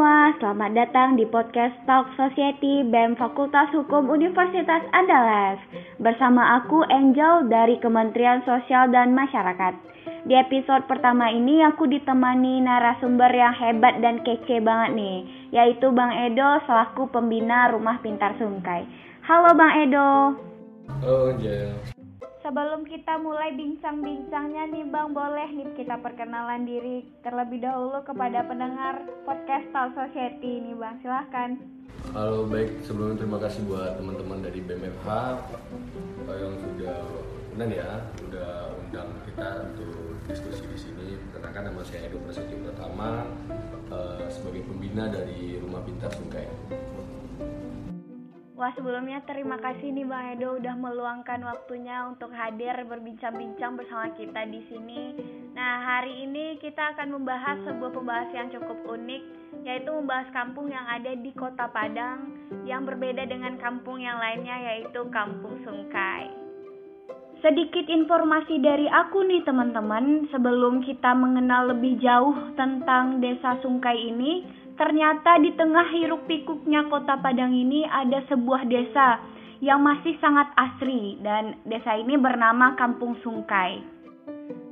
semua, selamat datang di podcast Talk Society BEM Fakultas Hukum Universitas Andalas Bersama aku Angel dari Kementerian Sosial dan Masyarakat. Di episode pertama ini aku ditemani narasumber yang hebat dan kece banget nih Yaitu Bang Edo selaku pembina Rumah Pintar Sungkai. Halo Bang Edo. Halo Angel Sebelum kita mulai bincang-bincangnya nih Bang, boleh nih kita perkenalan diri terlebih dahulu kepada pendengar podcast Tal Society ini Bang. Silahkan. Halo baik, sebelumnya terima kasih buat teman-teman dari BMFH yang sudah undang ya, udah undang kita untuk diskusi di sini. Perkenalkan nama saya Edo Prasetyo Pertama uh, sebagai pembina dari Rumah Pintar Sungkai. Wah sebelumnya terima kasih nih Bang Edo udah meluangkan waktunya untuk hadir berbincang-bincang bersama kita di sini. Nah hari ini kita akan membahas sebuah pembahasan yang cukup unik yaitu membahas kampung yang ada di kota Padang yang berbeda dengan kampung yang lainnya yaitu Kampung Sungkai. Sedikit informasi dari aku nih teman-teman sebelum kita mengenal lebih jauh tentang desa Sungkai ini Ternyata di tengah hiruk pikuknya kota Padang ini ada sebuah desa yang masih sangat asri dan desa ini bernama Kampung Sungkai.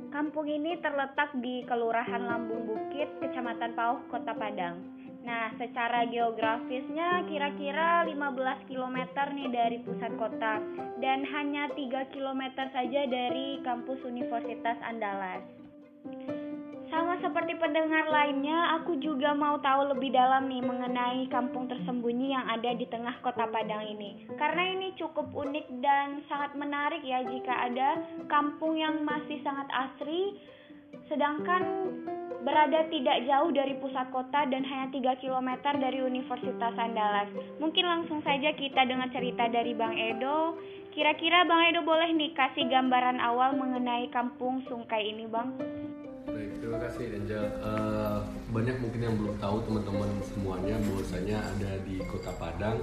Kampung ini terletak di Kelurahan Lambung Bukit, Kecamatan Pauh, Kota Padang. Nah, secara geografisnya kira-kira 15 km nih dari pusat kota dan hanya 3 km saja dari kampus Universitas Andalas. Sama seperti pendengar lainnya, aku juga mau tahu lebih dalam nih mengenai kampung tersembunyi yang ada di tengah kota Padang ini. Karena ini cukup unik dan sangat menarik ya jika ada kampung yang masih sangat asri, sedangkan berada tidak jauh dari pusat kota dan hanya 3 km dari Universitas Andalas. Mungkin langsung saja kita dengar cerita dari Bang Edo. Kira-kira Bang Edo boleh nih kasih gambaran awal mengenai kampung Sungkai ini Bang? Baik, terima kasih Angel. Uh, banyak mungkin yang belum tahu teman-teman semuanya bahwasanya ada di Kota Padang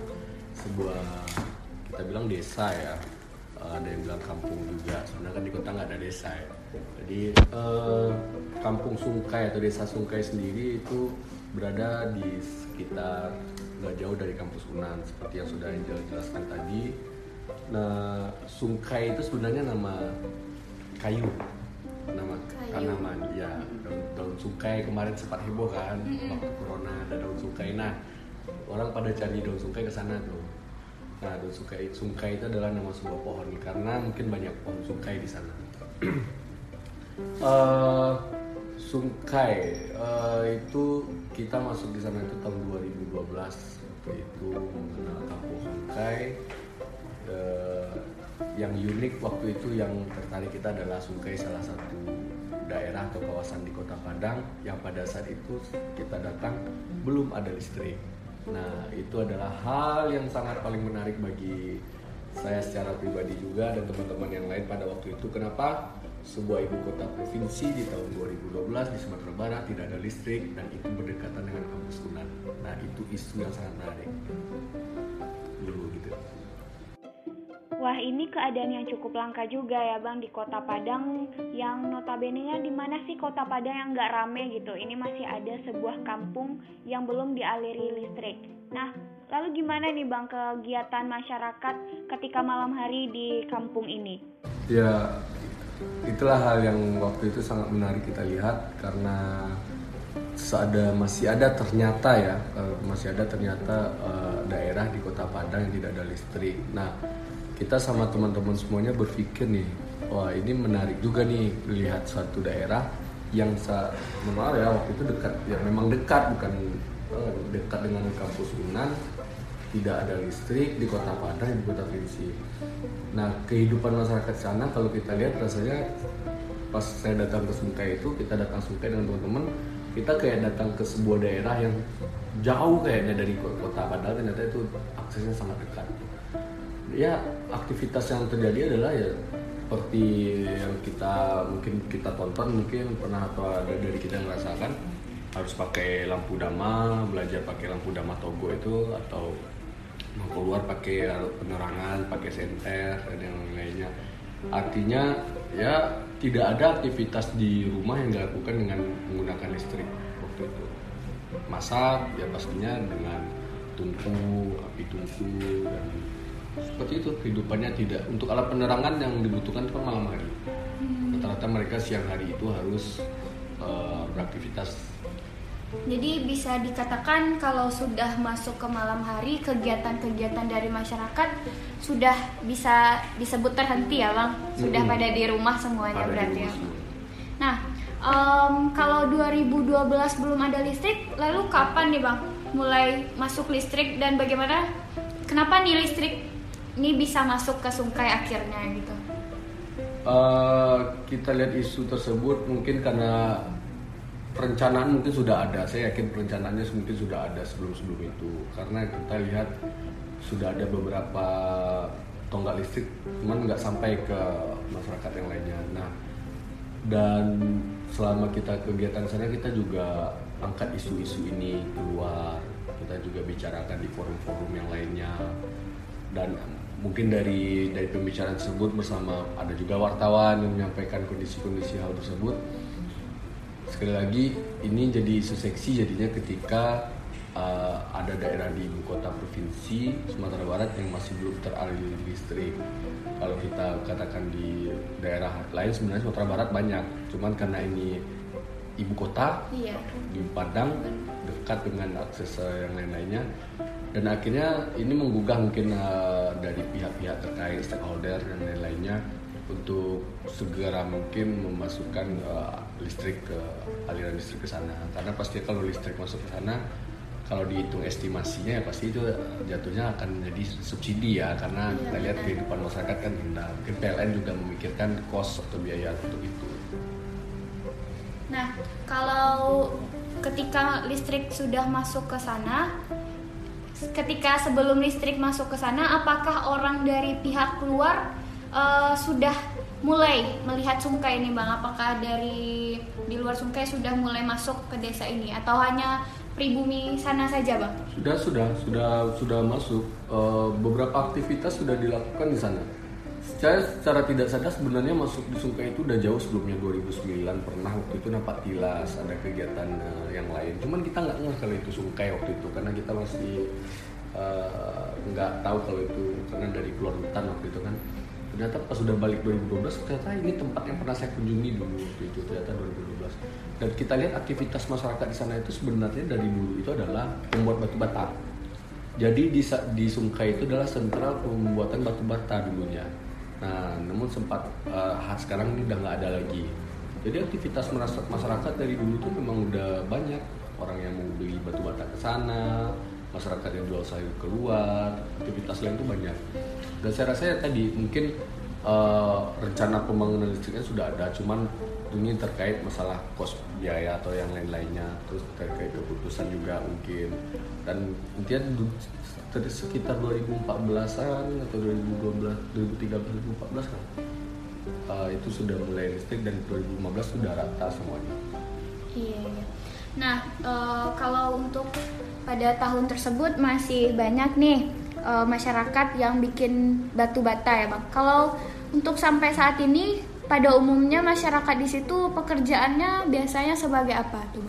sebuah kita bilang desa ya. Uh, ada yang bilang kampung juga. Sebenarnya kan di kota nggak ada desa ya. Jadi uh, kampung Sungkai atau desa Sungkai sendiri itu berada di sekitar nggak jauh dari kampus Unan seperti yang sudah Angel jelaskan tadi. Nah, Sungkai itu sebenarnya nama kayu nama tanaman ya daun, daun sungkai kemarin sempat heboh kan mm-hmm. waktu corona ada daun sungkai nah orang pada cari daun sungkai ke sana tuh. Nah daun sungkai sungkai itu adalah nama sebuah pohon karena mungkin banyak pohon sungkai di sana. Uh, sungkai uh, itu kita masuk di sana itu tahun 2012 waktu itu mengenal kampung sungkai uh, yang unik waktu itu yang tertarik kita adalah Sungkai salah satu daerah atau kawasan di Kota Padang yang pada saat itu kita datang belum ada listrik. Nah, itu adalah hal yang sangat paling menarik bagi saya secara pribadi juga dan teman-teman yang lain pada waktu itu. Kenapa? Sebuah ibu kota provinsi di tahun 2012 di Sumatera Barat tidak ada listrik dan itu berdekatan dengan kampus Unan. Nah, itu isu yang sangat menarik. Wah ini keadaan yang cukup langka juga ya bang di kota Padang yang notabene-nya di mana sih kota Padang yang nggak rame gitu. Ini masih ada sebuah kampung yang belum dialiri listrik. Nah lalu gimana nih bang kegiatan masyarakat ketika malam hari di kampung ini? Ya itulah hal yang waktu itu sangat menarik kita lihat karena ada masih ada ternyata ya eh, masih ada ternyata uh, daerah di kota Padang yang tidak ada listrik. Nah kita sama teman-teman semuanya berpikir nih wah ini menarik juga nih lihat suatu daerah yang menurut ya waktu itu dekat ya memang dekat bukan dekat dengan kampus Unan tidak ada listrik di kota Padang di kota Provinsi. Nah kehidupan masyarakat sana kalau kita lihat rasanya pas saya datang ke Sungai itu kita datang Sungai dengan teman-teman kita kayak datang ke sebuah daerah yang jauh kayaknya dari kota Padang ternyata itu aksesnya sangat dekat ya aktivitas yang terjadi adalah ya seperti yang kita mungkin kita tonton mungkin pernah atau ada dari kita merasakan harus pakai lampu dama belajar pakai lampu dama togo itu atau mau keluar pakai penerangan pakai senter dan yang lainnya. Artinya ya tidak ada aktivitas di rumah yang dilakukan dengan menggunakan listrik waktu itu. Masak ya pastinya dengan tungku api tungku dan seperti itu kehidupannya tidak untuk alat penerangan yang dibutuhkan itu kan malam hari. Rata-rata mereka siang hari itu harus uh, beraktivitas. Jadi bisa dikatakan kalau sudah masuk ke malam hari kegiatan-kegiatan dari masyarakat sudah bisa disebut terhenti ya bang? Sudah hmm. pada di rumah semuanya pada berarti ya? nah um, kalau 2012 belum ada listrik lalu kapan nih bang? Mulai masuk listrik dan bagaimana? Kenapa nih listrik ini bisa masuk ke Sungkai akhirnya gitu? Uh, kita lihat isu tersebut mungkin karena perencanaan mungkin sudah ada. Saya yakin perencanaannya mungkin sudah ada sebelum sebelum itu. Karena kita lihat sudah ada beberapa tonggak listrik cuman nggak sampai ke masyarakat yang lainnya. Nah dan selama kita kegiatan sana kita juga angkat isu-isu ini keluar. Kita juga bicarakan di forum-forum yang lainnya. Dan mungkin dari dari pembicaraan tersebut bersama ada juga wartawan yang menyampaikan kondisi-kondisi hal tersebut sekali lagi ini jadi isu seksi jadinya ketika uh, ada daerah di ibu kota provinsi Sumatera Barat yang masih belum teraliri listrik. Kalau kita katakan di daerah lain sebenarnya Sumatera Barat banyak, cuman karena ini ibu kota iya. di Padang dekat dengan akses yang lain-lainnya dan akhirnya ini menggugah mungkin uh, dari pihak-pihak terkait stakeholder dan lain-lainnya untuk segera mungkin memasukkan uh, listrik ke aliran listrik ke sana. Karena pasti kalau listrik masuk ke sana kalau dihitung estimasinya ya pasti itu jatuhnya akan menjadi subsidi ya. Karena iya, kita lihat kehidupan masyarakat kan rendah mungkin PLN juga memikirkan cost atau biaya untuk itu. Nah kalau ketika listrik sudah masuk ke sana ketika sebelum listrik masuk ke sana apakah orang dari pihak luar uh, sudah mulai melihat Sungkai ini bang? Apakah dari di luar Sungkai sudah mulai masuk ke desa ini atau hanya pribumi sana saja bang? Sudah sudah sudah sudah masuk. Uh, beberapa aktivitas sudah dilakukan di sana. Saya secara tidak sadar sebenarnya masuk di Sungkai itu udah jauh sebelumnya 2009 pernah waktu itu nampak tilas ada kegiatan uh, yang lain. Cuman kita nggak ngerti kalau itu Sungkai waktu itu karena kita masih nggak uh, tahu kalau itu karena dari keluar hutan waktu itu kan. Ternyata pas sudah balik 2012 ternyata ini tempat yang pernah saya kunjungi dulu waktu itu ternyata 2012 dan kita lihat aktivitas masyarakat di sana itu sebenarnya dari dulu itu adalah membuat batu bata. Jadi di, di Sungkai itu adalah sentral pembuatan batu bata dulunya nah namun sempat uh, sekarang ini udah nggak ada lagi. Jadi aktivitas masyarakat dari dulu tuh memang udah banyak. Orang yang mau beli batu bata ke sana masyarakat yang jual sayur keluar aktivitas lain itu banyak. Dan saya rasa ya tadi mungkin uh, rencana pembangunan listriknya sudah ada. Cuman ini terkait masalah kos biaya atau yang lain-lainnya terus terkait keputusan juga mungkin dan intinya dari sekitar 2014an atau 2012 2013 2014 kan uh, itu sudah mulai listrik dan 2015 sudah rata semuanya iya, iya. nah uh, kalau untuk pada tahun tersebut masih banyak nih uh, masyarakat yang bikin batu bata ya bang. Kalau untuk sampai saat ini pada umumnya masyarakat di situ pekerjaannya biasanya sebagai apa tuh?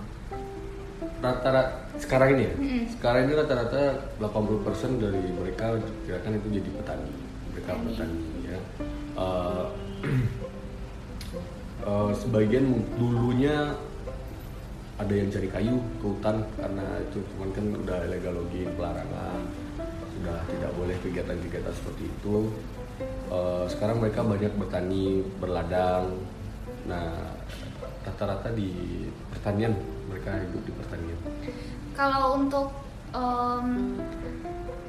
Rata-rata sekarang ini ya, mm-hmm. sekarang ini rata-rata 80% dari mereka kira-kira itu jadi petani, mereka petani, petani ya. Uh, uh, sebagian dulunya ada yang cari kayu ke hutan karena itu cuman kan udah ilegal login pelarangan sudah tidak boleh kegiatan-kegiatan seperti itu uh, sekarang mereka banyak bertani berladang. Nah rata-rata di pertanian mereka hidup di pertanian. Kalau untuk um,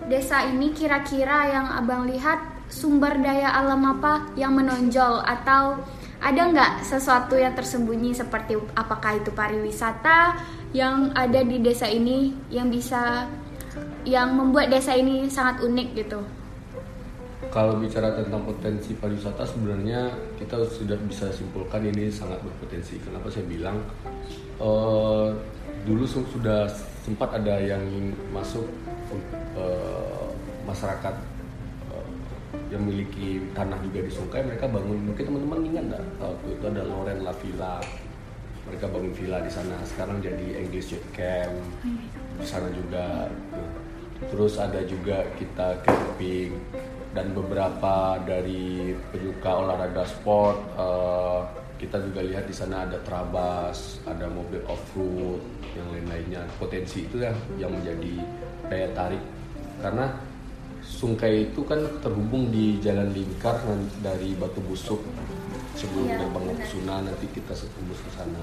desa ini kira-kira yang abang lihat sumber daya alam apa yang menonjol? Atau ada nggak sesuatu yang tersembunyi seperti apakah itu pariwisata yang ada di desa ini yang bisa yang membuat desa ini sangat unik gitu? Kalau bicara tentang potensi pariwisata sebenarnya kita sudah bisa simpulkan ini sangat berpotensi. Kenapa saya bilang uh, dulu sudah sempat ada yang masuk uh, masyarakat yang memiliki tanah juga di Sungai mereka bangun. Mungkin teman-teman ingat nggak waktu itu ada Loren La Villa. Mereka bangun villa di sana. Sekarang jadi English Youth Camp. Di sana juga terus ada juga kita camping dan beberapa dari penyuka olahraga sport uh, kita juga lihat di sana ada trabas, ada mobil off-road, yang lain-lainnya. Potensi itu ya yang menjadi daya tarik karena Sungkai itu kan terhubung di jalan lingkar dari Batu Busuk sebelum ya, gerbang nanti kita setembus ke sana.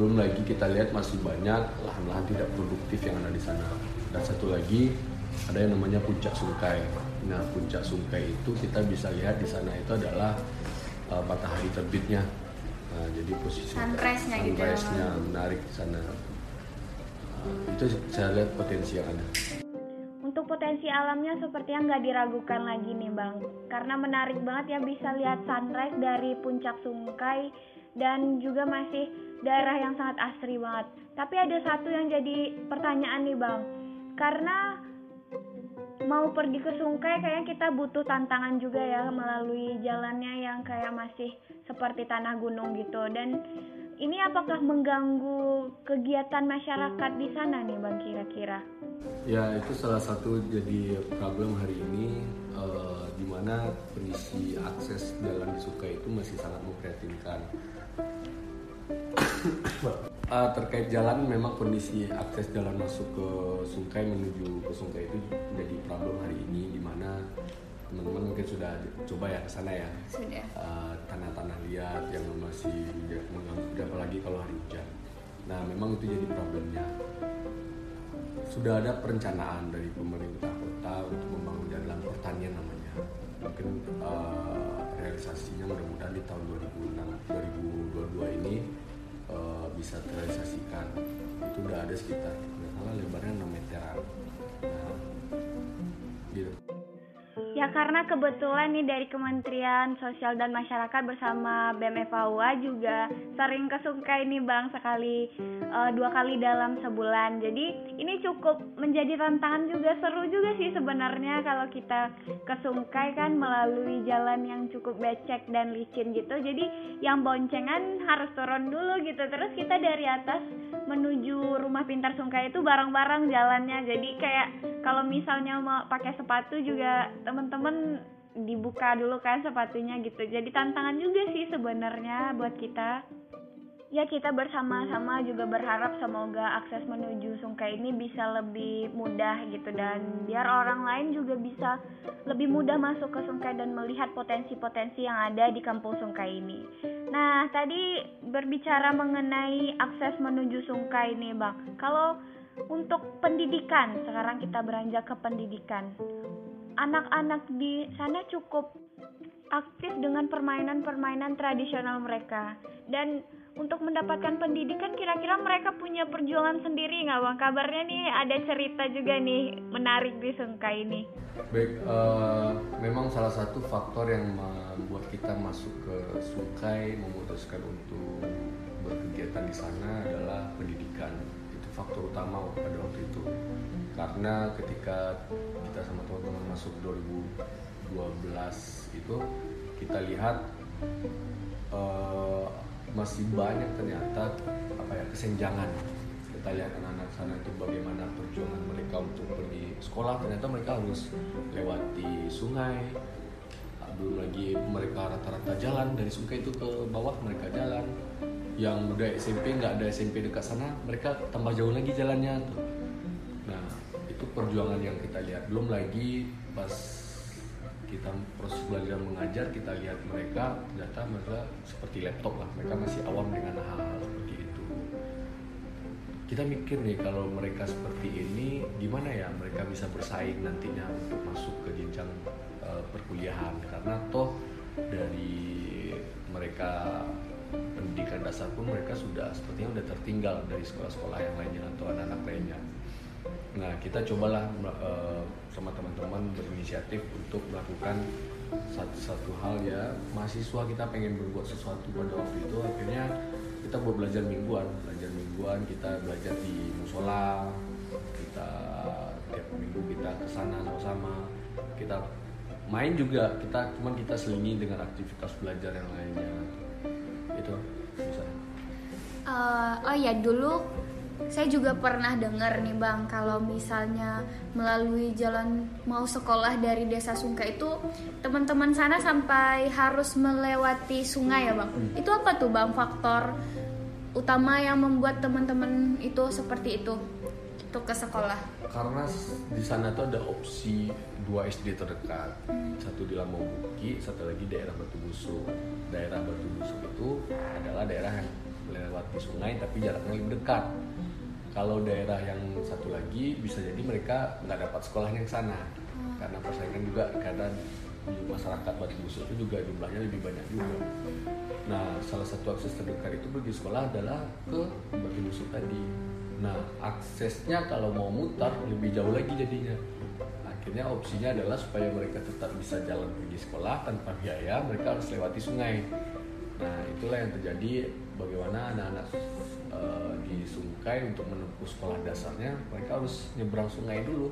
Belum lagi kita lihat masih banyak lahan-lahan tidak produktif yang ada di sana. Dan satu lagi ada yang namanya puncak Sungkai. Nah puncak Sungkai itu kita bisa lihat di sana itu adalah uh, matahari terbitnya. Nah, jadi posisi sunrise-nya sunrise gitu. Ya, sunrise-nya menarik di sana. Uh, itu saya lihat potensi yang ada potensi alamnya sepertinya nggak diragukan lagi nih bang karena menarik banget ya bisa lihat sunrise dari puncak Sungkai dan juga masih daerah yang sangat asri banget tapi ada satu yang jadi pertanyaan nih bang karena mau pergi ke Sungkai kayaknya kita butuh tantangan juga ya melalui jalannya yang kayak masih seperti tanah gunung gitu dan ini apakah mengganggu kegiatan masyarakat di sana nih bang kira-kira? Ya itu salah satu jadi problem hari ini uh, di mana kondisi akses jalan di itu masih sangat memprihatinkan. Uh, terkait jalan memang kondisi akses jalan masuk ke Sungai menuju ke Sungai itu jadi problem hari ini di mana teman-teman mungkin sudah coba ya ke sana ya. Sudah. Uh, tanah-tanah liat yang masih mengganggu. Apalagi kalau hari hujan. Nah memang itu jadi problemnya. Sudah ada perencanaan dari pemerintah kota untuk membangun jalan pertanian namanya. Mungkin uh, realisasinya mudah-mudahan di tahun 2006 2022 ini uh, bisa terrealisasikan. Itu udah ada sekitar salah lebarnya 6 meteran. Nah, gitu Ya karena kebetulan nih dari Kementerian Sosial dan Masyarakat bersama BMFAUA juga sering ke Sungai nih Bang sekali uh, dua kali dalam sebulan. Jadi ini cukup menjadi tantangan juga seru juga sih sebenarnya kalau kita ke Sungai kan melalui jalan yang cukup becek dan licin gitu. Jadi yang boncengan harus turun dulu gitu. Terus kita dari atas menuju rumah pintar Sungai itu bareng-bareng jalannya. Jadi kayak kalau misalnya mau pakai sepatu juga teman teman-teman dibuka dulu kan sepatunya gitu jadi tantangan juga sih sebenarnya buat kita ya kita bersama-sama juga berharap semoga akses menuju Sungai ini bisa lebih mudah gitu dan biar orang lain juga bisa lebih mudah masuk ke Sungai dan melihat potensi-potensi yang ada di kampung Sungai ini. Nah, tadi berbicara mengenai akses menuju Sungai ini, Bang. Kalau untuk pendidikan, sekarang kita beranjak ke pendidikan anak-anak di sana cukup aktif dengan permainan-permainan tradisional mereka. Dan untuk mendapatkan pendidikan kira-kira mereka punya perjuangan sendiri nggak bang? Kabarnya nih ada cerita juga nih menarik di Sungkai ini. Baik uh, memang salah satu faktor yang membuat kita masuk ke Sungkai memutuskan untuk berkegiatan di sana adalah pendidikan. Itu faktor utama pada waktu itu karena ketika kita sama teman-teman masuk 2012 itu kita lihat uh, masih banyak ternyata apa ya kesenjangan. Kita lihat anak-anak sana itu bagaimana perjuangan mereka untuk pergi sekolah. Ternyata mereka harus lewati sungai. Belum lagi mereka rata-rata jalan dari sungai itu ke bawah mereka jalan. Yang udah SMP nggak ada SMP dekat sana mereka tambah jauh lagi jalannya tuh perjuangan yang kita lihat. Belum lagi pas kita proses belajar mengajar kita lihat mereka ternyata mereka seperti laptop lah. Mereka masih awam dengan hal-hal seperti itu. Kita mikir nih kalau mereka seperti ini gimana ya mereka bisa bersaing nantinya untuk masuk ke jenjang uh, perkuliahan? Karena toh dari mereka pendidikan dasar pun mereka sudah sepertinya sudah tertinggal dari sekolah-sekolah yang lainnya atau anak-anak lainnya Nah, kita cobalah uh, sama teman-teman berinisiatif untuk melakukan satu, satu hal ya. Mahasiswa kita pengen berbuat sesuatu pada waktu itu akhirnya kita buat belajar mingguan. Belajar mingguan kita belajar di musola kita tiap minggu kita ke sana sama-sama. Kita main juga kita cuman kita selingi dengan aktivitas belajar yang lainnya. Itu bisa uh, oh ya dulu saya juga pernah dengar nih bang kalau misalnya melalui jalan mau sekolah dari desa Sungkai itu teman-teman sana sampai harus melewati sungai ya bang? Hmm. itu apa tuh bang faktor utama yang membuat teman-teman itu seperti itu untuk ke sekolah? Karena di sana tuh ada opsi dua SD terdekat. Satu di Lambung Buki satu lagi daerah Batu Busuk. Daerah Batu Busuk itu adalah daerah yang melewati sungai tapi jaraknya lebih dekat kalau daerah yang satu lagi bisa jadi mereka nggak dapat sekolahnya yang sana hmm. karena persaingan juga karena di masyarakat Batu Busuk itu juga jumlahnya lebih banyak juga. Nah, salah satu akses terdekat itu pergi sekolah adalah ke Batu Busuk tadi. Nah, aksesnya kalau mau mutar lebih jauh lagi jadinya. Akhirnya opsinya adalah supaya mereka tetap bisa jalan pergi sekolah tanpa biaya, mereka harus lewati sungai. Nah, itulah yang terjadi bagaimana anak-anak uh, di Sungkai untuk menempuh sekolah dasarnya mereka harus nyebrang sungai dulu.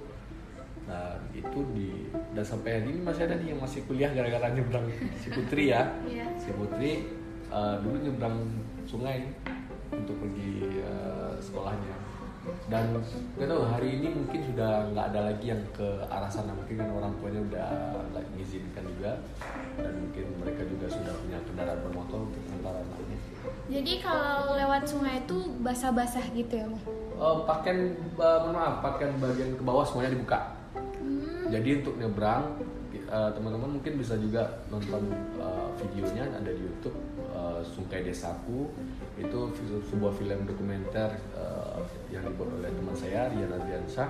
Nah itu di dan sampai hari ini masih ada nih yang masih kuliah gara-gara nyebrang si Putri ya. Yeah. si Putri uh, dulu nyebrang sungai untuk pergi uh, sekolahnya dan nggak tahu hari ini mungkin sudah nggak ada lagi yang ke arah sana. Mungkin kan orang tuanya udah nggak mengizinkan juga. Dan mungkin mereka juga sudah punya kendaraan bermotor untuk antar anaknya jadi kalau lewat sungai itu basah-basah gitu ya uh, pakaian uh, maaf pakaian bagian ke bawah semuanya dibuka. Hmm. jadi untuk nyebrang uh, teman-teman mungkin bisa juga nonton uh, videonya ada di YouTube uh, Sungai Desaku. Itu sebuah film dokumenter saya Rian Adriansyah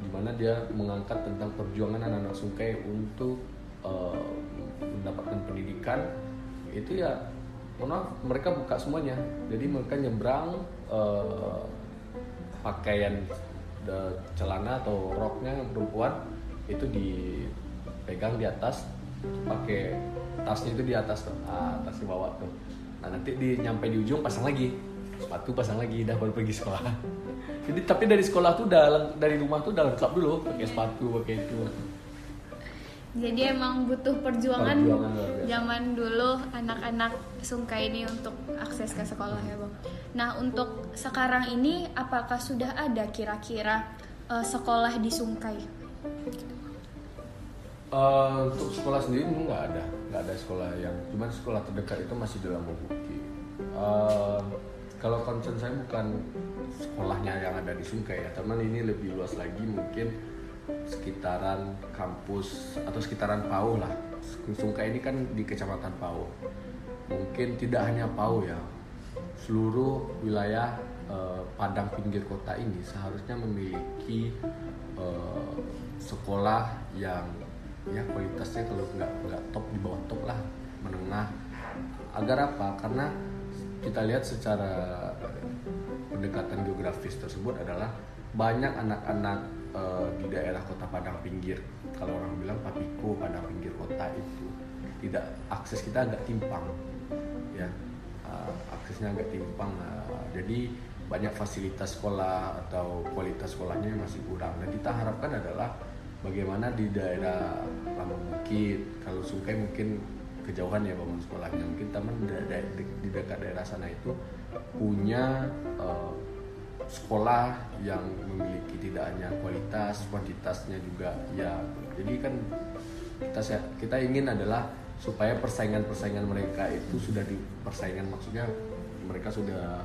di mana dia mengangkat tentang perjuangan anak-anak sungai untuk uh, mendapatkan pendidikan. Itu ya maaf mereka buka semuanya. Jadi mereka nyebrang uh, pakaian the, celana atau roknya perempuan itu dipegang di atas pakai tasnya itu di atas tuh. Ah, tas dibawa tuh. Nah nanti di nyampe di ujung pasang lagi sepatu pasang lagi dah baru pergi sekolah jadi tapi dari sekolah tuh udah dari rumah tuh udah lengkap dulu pakai sepatu pakai itu jadi emang butuh perjuangan, perjuangan zaman dulu anak-anak Sungkai ini untuk akses ke sekolah ya bang. Nah untuk sekarang ini apakah sudah ada kira-kira uh, sekolah di Sungkai? Uh, untuk sekolah sendiri nggak ada, nggak ada sekolah yang, cuman sekolah terdekat itu masih dalam Bukti. Uh, kalau concern saya bukan sekolahnya yang ada di Sungkai ya, teman ini lebih luas lagi mungkin sekitaran kampus atau sekitaran Pau lah. Sungkai ini kan di kecamatan Pau. Mungkin tidak hanya Pau ya, seluruh wilayah eh, Padang pinggir kota ini seharusnya memiliki eh, sekolah yang ya kualitasnya kalau nggak nggak top di bawah top lah menengah agar apa karena kita lihat secara pendekatan geografis tersebut adalah banyak anak-anak uh, di daerah kota Padang pinggir. Kalau orang bilang Papiko Padang pinggir kota itu tidak akses kita agak timpang ya. Uh, aksesnya agak timpang uh, jadi banyak fasilitas sekolah atau kualitas sekolahnya masih kurang. Dan kita harapkan adalah bagaimana di daerah Lama Bukit kalau Sungai mungkin kejauhan ya bangun sekolahnya. Mungkin teman di dekat daerah sana itu punya uh, sekolah yang memiliki tidak hanya kualitas kuantitasnya juga ya. Jadi kan kita kita ingin adalah supaya persaingan persaingan mereka itu sudah di persaingan maksudnya mereka sudah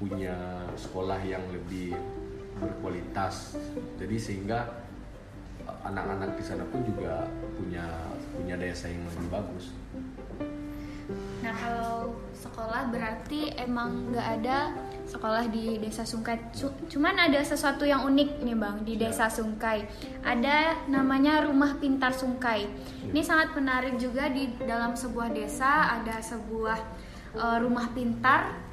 punya sekolah yang lebih berkualitas. Jadi sehingga anak-anak di sana pun juga punya punya daya saing lebih bagus. Nah kalau sekolah berarti emang nggak ada sekolah di desa Sungkai. Cuman ada sesuatu yang unik nih bang di ya. desa Sungkai. Ada namanya Rumah Pintar Sungkai. Ya. Ini sangat menarik juga di dalam sebuah desa ada sebuah uh, rumah pintar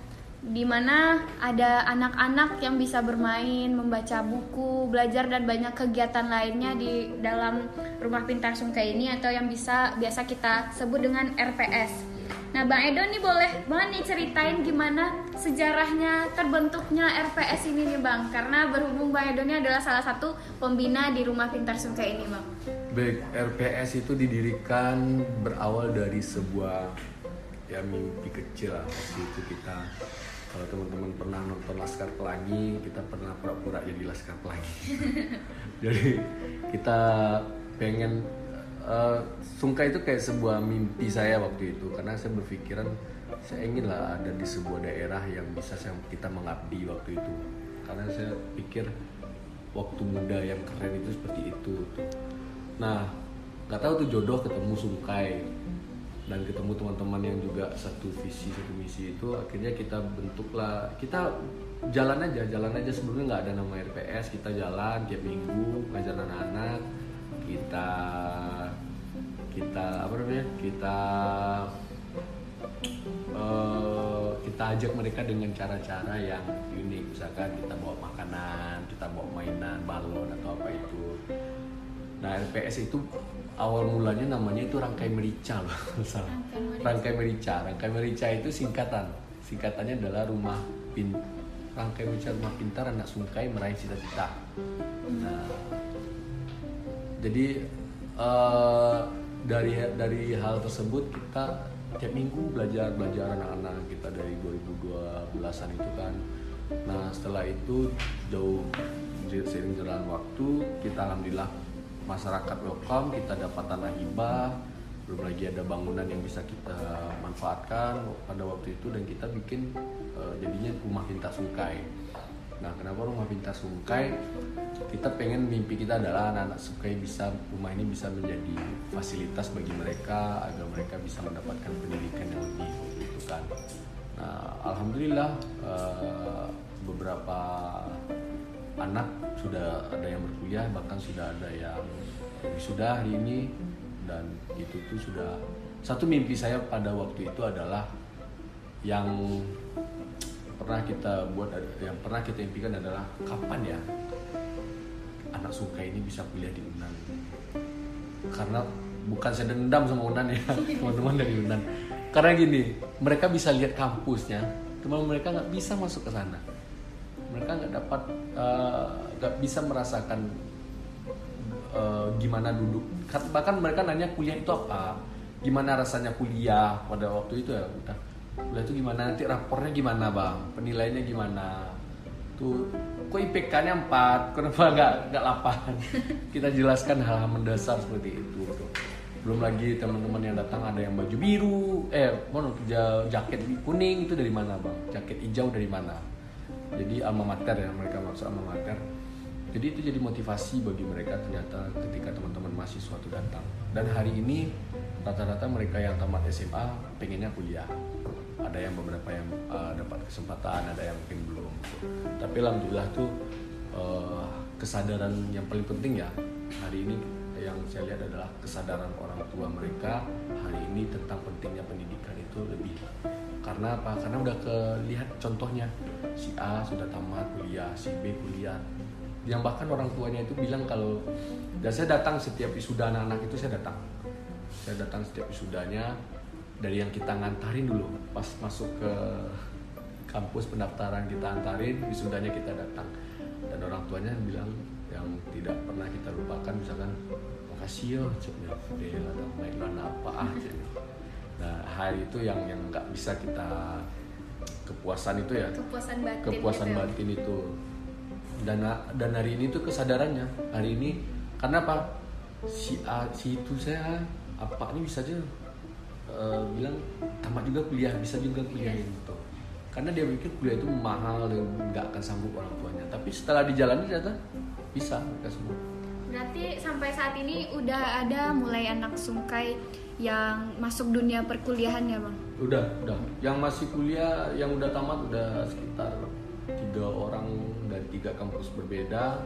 di mana ada anak-anak yang bisa bermain, membaca buku, belajar dan banyak kegiatan lainnya di dalam rumah pintar Sungkai ini atau yang bisa biasa kita sebut dengan RPS. Nah, Bang Edo nih boleh banget nih ceritain gimana sejarahnya terbentuknya RPS ini nih Bang, karena berhubung Bang Edo ini adalah salah satu pembina di rumah pintar Sungkai ini Bang. Baik, RPS itu didirikan berawal dari sebuah ya mimpi kecil lah waktu itu kita kalau teman-teman pernah nonton Laskar Pelangi kita pernah pura-pura jadi Laskar Pelangi jadi kita pengen uh, Sungkai itu kayak sebuah mimpi saya waktu itu. Karena saya berpikiran saya ingin lah ada di sebuah daerah yang bisa kita mengabdi waktu itu. Karena saya pikir waktu muda yang keren itu seperti itu. Nah nggak tahu tuh jodoh ketemu Sungkai dan ketemu teman-teman yang juga satu visi satu misi itu akhirnya kita bentuklah kita jalan aja jalan aja. Sebelumnya nggak ada nama RPS kita jalan tiap minggu ngajar anak-anak. Kita kita apa namanya kita uh, kita ajak mereka dengan cara-cara yang unik. Misalkan kita bawa makanan kita bawa mainan balon atau apa itu. Nah RPS itu awal mulanya namanya itu rangkai merica loh rangkai merica. Rangkai merica. Itu singkatan. Singkatannya adalah rumah pin rangkai merica rumah pintar anak sungkai meraih cita-cita. Nah jadi uh, dari dari hal tersebut kita tiap minggu belajar belajar anak-anak kita dari 2012an itu kan. Nah setelah itu jauh sering jalan waktu kita alhamdulillah masyarakat welcome kita dapat tanah hibah. Belum lagi ada bangunan yang bisa kita manfaatkan pada waktu itu dan kita bikin uh, jadinya rumah pintar sungkai. Nah kenapa rumah pintar sungkai? Kita pengen mimpi kita adalah anak-anak sungkai bisa rumah ini bisa menjadi fasilitas bagi mereka agar mereka bisa mendapatkan pendidikan yang lebih gitu nah alhamdulillah uh, beberapa anak sudah ada yang berkuliah bahkan sudah ada yang sudah hari ini dan itu tuh sudah satu mimpi saya pada waktu itu adalah yang pernah kita buat yang pernah kita impikan adalah kapan ya anak suka ini bisa kuliah di Unan karena bukan saya dendam sama Unan ya teman-teman dari Unan karena gini mereka bisa lihat kampusnya cuma mereka nggak bisa masuk ke sana mereka nggak dapat eh, nggak uh, bisa merasakan uh, gimana duduk. Bahkan mereka nanya kuliah itu apa gimana rasanya kuliah pada waktu itu ya udah kuliah itu gimana nanti rapornya gimana bang? Penilaiannya gimana? Tuh kok IPK-nya 4 kenapa nggak nggak 8 kita jelaskan hal-hal mendasar seperti itu tuh. belum lagi teman-teman yang datang ada yang baju biru eh mau jaket kuning itu dari mana bang? Jaket hijau dari mana jadi alma mater ya mereka maksud alma mater. Jadi itu jadi motivasi bagi mereka ternyata ketika teman-teman mahasiswa itu datang. Dan hari ini rata-rata mereka yang tamat SMA pengennya kuliah. Ada yang beberapa yang uh, dapat kesempatan ada yang mungkin belum. Tapi alhamdulillah tuh uh, kesadaran yang paling penting ya hari ini yang saya lihat adalah kesadaran orang tua mereka hari ini tentang pentingnya pendidikan itu lebih karena apa? Karena udah kelihat contohnya. Si A sudah tamat kuliah si B kuliah. Yang bahkan orang tuanya itu bilang kalau dan saya datang setiap wisuda anak-anak itu saya datang. Saya datang setiap wisudanya dari yang kita ngantarin dulu. Pas masuk ke kampus pendaftaran kita antarin wisudanya kita datang. Dan orang tuanya bilang yang tidak pernah kita lupakan misalkan makasih yo ceknya deh atau main apa ah nah hari itu yang yang nggak bisa kita kepuasan itu ya. Kepuasan batin kepuasan gitu. batin itu. Dan dan hari ini tuh kesadarannya. Hari ini karena apa? Si A si itu saya apa ini bisa aja uh, bilang tamat juga kuliah bisa juga kuliah yeah. gitu. Karena dia pikir kuliah itu mahal dan nggak akan sanggup orang tuanya. Tapi setelah dijalani ternyata bisa mereka semua. Berarti sampai saat ini udah ada mulai anak sungkai yang masuk dunia perkuliahan ya bang? Udah, udah. Yang masih kuliah, yang udah tamat udah sekitar tiga orang dari tiga kampus berbeda.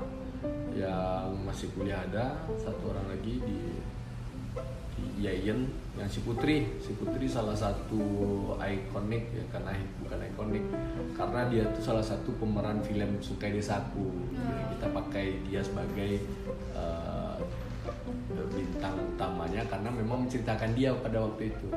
Yang masih kuliah ada satu orang lagi di di Yayan yang si Putri. Si Putri salah satu ikonik ya karena bukan ikonik karena dia tuh salah satu pemeran film Sukai Desaku. Jadi kita pakai dia sebagai uh, bintang utamanya karena memang menceritakan dia pada waktu itu.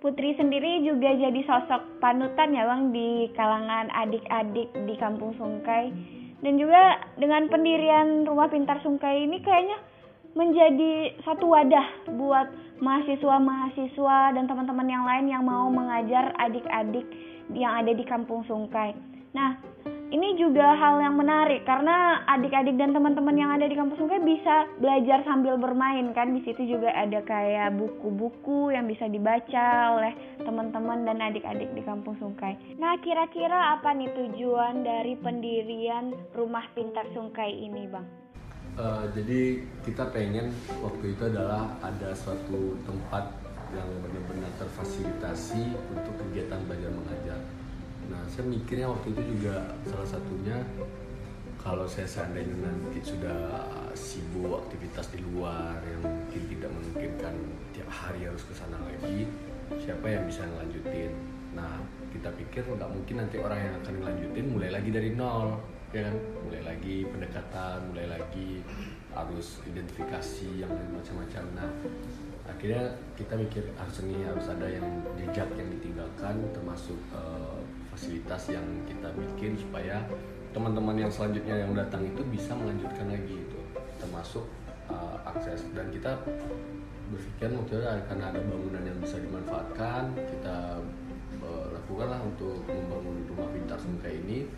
Putri sendiri juga jadi sosok panutan ya bang di kalangan adik-adik di kampung Sungkai dan juga dengan pendirian rumah pintar Sungkai ini kayaknya menjadi satu wadah buat mahasiswa-mahasiswa dan teman-teman yang lain yang mau mengajar adik-adik yang ada di Kampung Sungkai. Nah, ini juga hal yang menarik karena adik-adik dan teman-teman yang ada di kampus Sungkai bisa belajar sambil bermain kan di situ juga ada kayak buku-buku yang bisa dibaca oleh teman-teman dan adik-adik di kampung Sungkai. Nah kira-kira apa nih tujuan dari pendirian Rumah Pintar Sungkai ini bang? Uh, jadi kita pengen waktu itu adalah ada suatu tempat yang benar-benar terfasilitasi untuk kegiatan belajar mengajar nah saya mikirnya waktu itu juga salah satunya kalau saya seandainya nanti sudah sibuk aktivitas di luar yang mungkin tidak memungkinkan tiap hari harus ke sana lagi siapa yang bisa ngelanjutin? Nah kita pikir nggak mungkin nanti orang yang akan ngelanjutin mulai lagi dari nol ya kan? Mulai lagi pendekatan mulai lagi harus identifikasi yang macam-macam. Nah akhirnya kita mikir harus ah, ini harus ada yang jejak yang ditinggalkan termasuk uh, fasilitas yang kita bikin supaya teman-teman yang selanjutnya yang datang itu bisa melanjutkan lagi itu termasuk uh, akses. Dan kita berpikir itu karena ada bangunan yang bisa dimanfaatkan. Kita uh, lakukanlah untuk membangun rumah pintar Sungkai ini.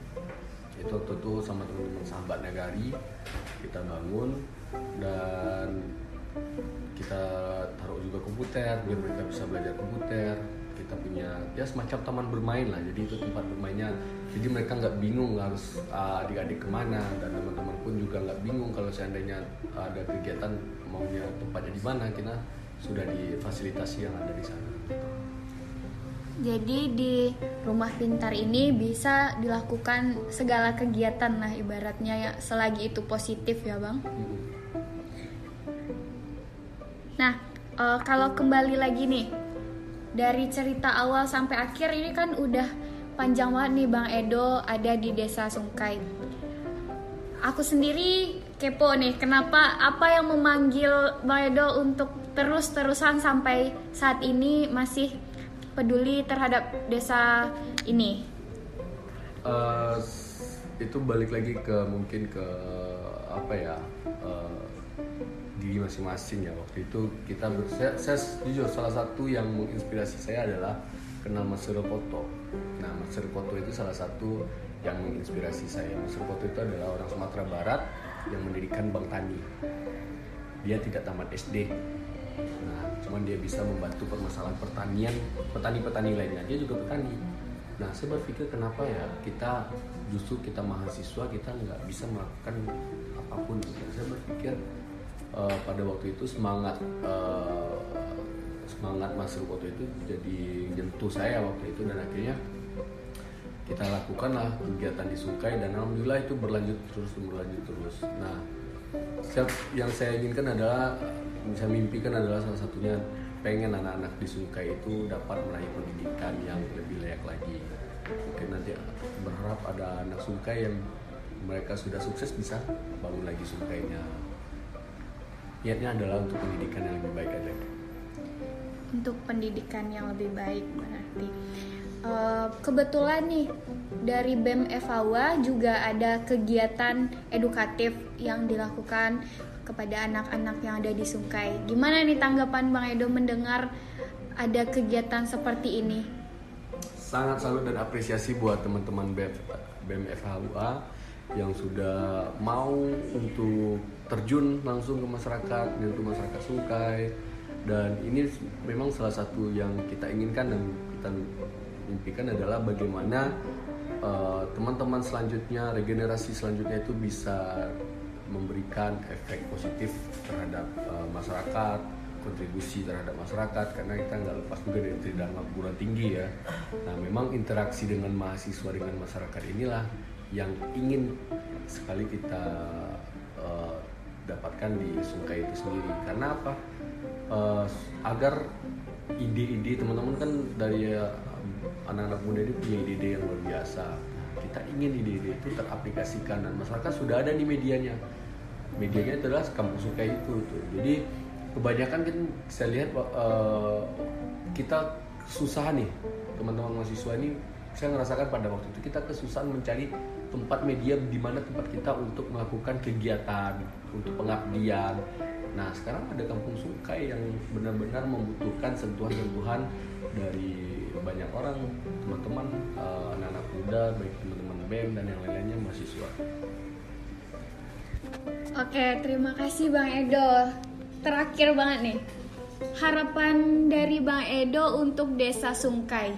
Itu itu sama teman-teman sahabat nagari kita bangun. Dan kita taruh juga komputer biar mereka bisa belajar komputer kita punya ya semacam taman bermain lah. Jadi itu tempat bermainnya. Jadi mereka nggak bingung harus uh, adik-adik ke mana. Dan teman-teman pun juga nggak bingung kalau seandainya ada kegiatan maunya tempatnya di mana. Kita sudah difasilitasi yang ada di sana. Jadi di rumah pintar ini bisa dilakukan segala kegiatan lah ibaratnya ya selagi itu positif ya bang. Nah uh, kalau kembali lagi nih dari cerita awal sampai akhir ini kan udah panjang banget nih Bang Edo ada di Desa Sungkai. Aku sendiri kepo nih, kenapa apa yang memanggil Bang Edo untuk terus-terusan sampai saat ini masih peduli terhadap desa ini? Uh, itu balik lagi ke mungkin ke apa ya? Uh, diri masing-masing ya waktu itu kita ber, saya, saya jujur salah satu yang menginspirasi saya adalah kenal Mas Poto. Nah Mas Poto itu salah satu yang menginspirasi saya. Mas Poto itu adalah orang Sumatera Barat yang mendirikan Bank Tani. Dia tidak tamat SD. Nah, cuman dia bisa membantu permasalahan pertanian petani-petani lainnya. Dia juga petani. Nah, saya berpikir kenapa ya kita justru kita mahasiswa kita nggak bisa melakukan apa pun. Saya berpikir uh, pada waktu itu semangat uh, semangat Mas Rukoto itu jadi nyentuh saya waktu itu dan akhirnya kita lakukan lah kegiatan di Sungai dan alhamdulillah itu berlanjut terus berlanjut terus. Nah, yang saya inginkan adalah bisa mimpikan adalah salah satunya pengen anak-anak di Sungai itu dapat meraih pendidikan yang lebih layak lagi. Mungkin nanti berharap ada anak Sungai yang mereka sudah sukses bisa bangun lagi Sungkainya niatnya adalah untuk pendidikan yang lebih baik aja untuk pendidikan yang lebih baik berarti uh, kebetulan nih dari BEM Evawa juga ada kegiatan edukatif yang dilakukan kepada anak-anak yang ada di Sungai. Gimana nih tanggapan Bang Edo mendengar ada kegiatan seperti ini? Sangat salut dan apresiasi buat teman-teman BEM FHUA yang sudah mau untuk terjun langsung ke masyarakat menyentuh masyarakat Sungai dan ini memang salah satu yang kita inginkan dan kita impikan adalah bagaimana uh, teman-teman uh, selanjutnya regenerasi selanjutnya itu bisa memberikan efek positif terhadap uh, masyarakat kontribusi terhadap masyarakat karena kita nggak lepas juga dari tidak perguruan tinggi ya. Nah memang interaksi dengan mahasiswa dengan masyarakat inilah yang ingin sekali kita uh, dapatkan di Sungai itu sendiri. Karena apa? Uh, agar ide-ide teman-teman kan dari uh, anak-anak muda ini punya ide-ide yang luar biasa. Kita ingin ide-ide itu teraplikasikan dan masyarakat sudah ada di medianya. Medianya adalah kampus Sungai itu tuh jadi kebanyakan kan saya lihat uh, kita susah nih teman-teman mahasiswa ini. Saya ngerasakan pada waktu itu kita kesusahan mencari tempat media di mana tempat kita untuk melakukan kegiatan untuk pengabdian Nah sekarang ada kampung Sungkai yang benar-benar membutuhkan sentuhan-sentuhan dari banyak orang, teman-teman, uh, anak-anak muda, baik teman-teman BEM dan yang lain-lainnya mahasiswa. Oke, terima kasih Bang Edo. Terakhir banget nih, harapan dari Bang Edo untuk Desa Sungkai.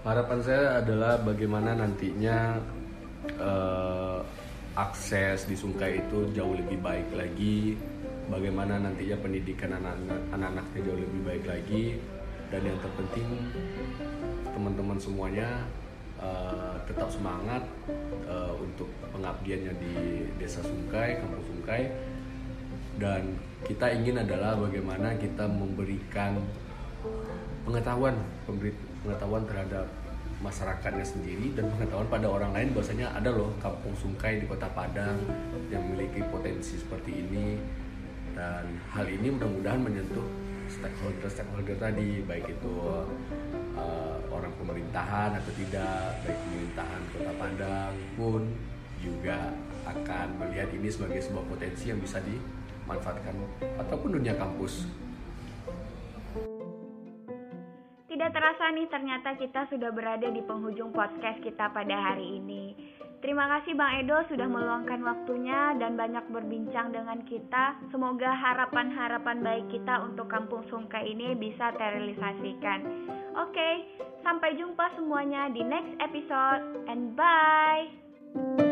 Harapan saya adalah bagaimana nantinya uh, akses di Sungkai itu jauh lebih baik lagi, bagaimana nantinya pendidikan anak-anaknya jauh lebih baik lagi, dan yang terpenting teman-teman semuanya uh, tetap semangat uh, untuk pengabdiannya di Desa Sungkai, Kampung Sungkai. Dan kita ingin adalah bagaimana kita memberikan pengetahuan pengetahuan terhadap masyarakatnya sendiri dan pengetahuan pada orang lain bahwasanya ada loh kampung Sungkai di Kota Padang yang memiliki potensi seperti ini dan hal ini mudah-mudahan menyentuh stakeholder-stakeholder tadi baik itu uh, orang pemerintahan atau tidak baik pemerintahan Kota Padang pun juga akan melihat ini sebagai sebuah potensi yang bisa dimanfaatkan ataupun dunia kampus. Tidak terasa nih ternyata kita sudah berada di penghujung podcast kita pada hari ini. Terima kasih Bang Edo sudah meluangkan waktunya dan banyak berbincang dengan kita. Semoga harapan-harapan baik kita untuk Kampung Sungkai ini bisa terrealisasikan. Oke, sampai jumpa semuanya di next episode and bye.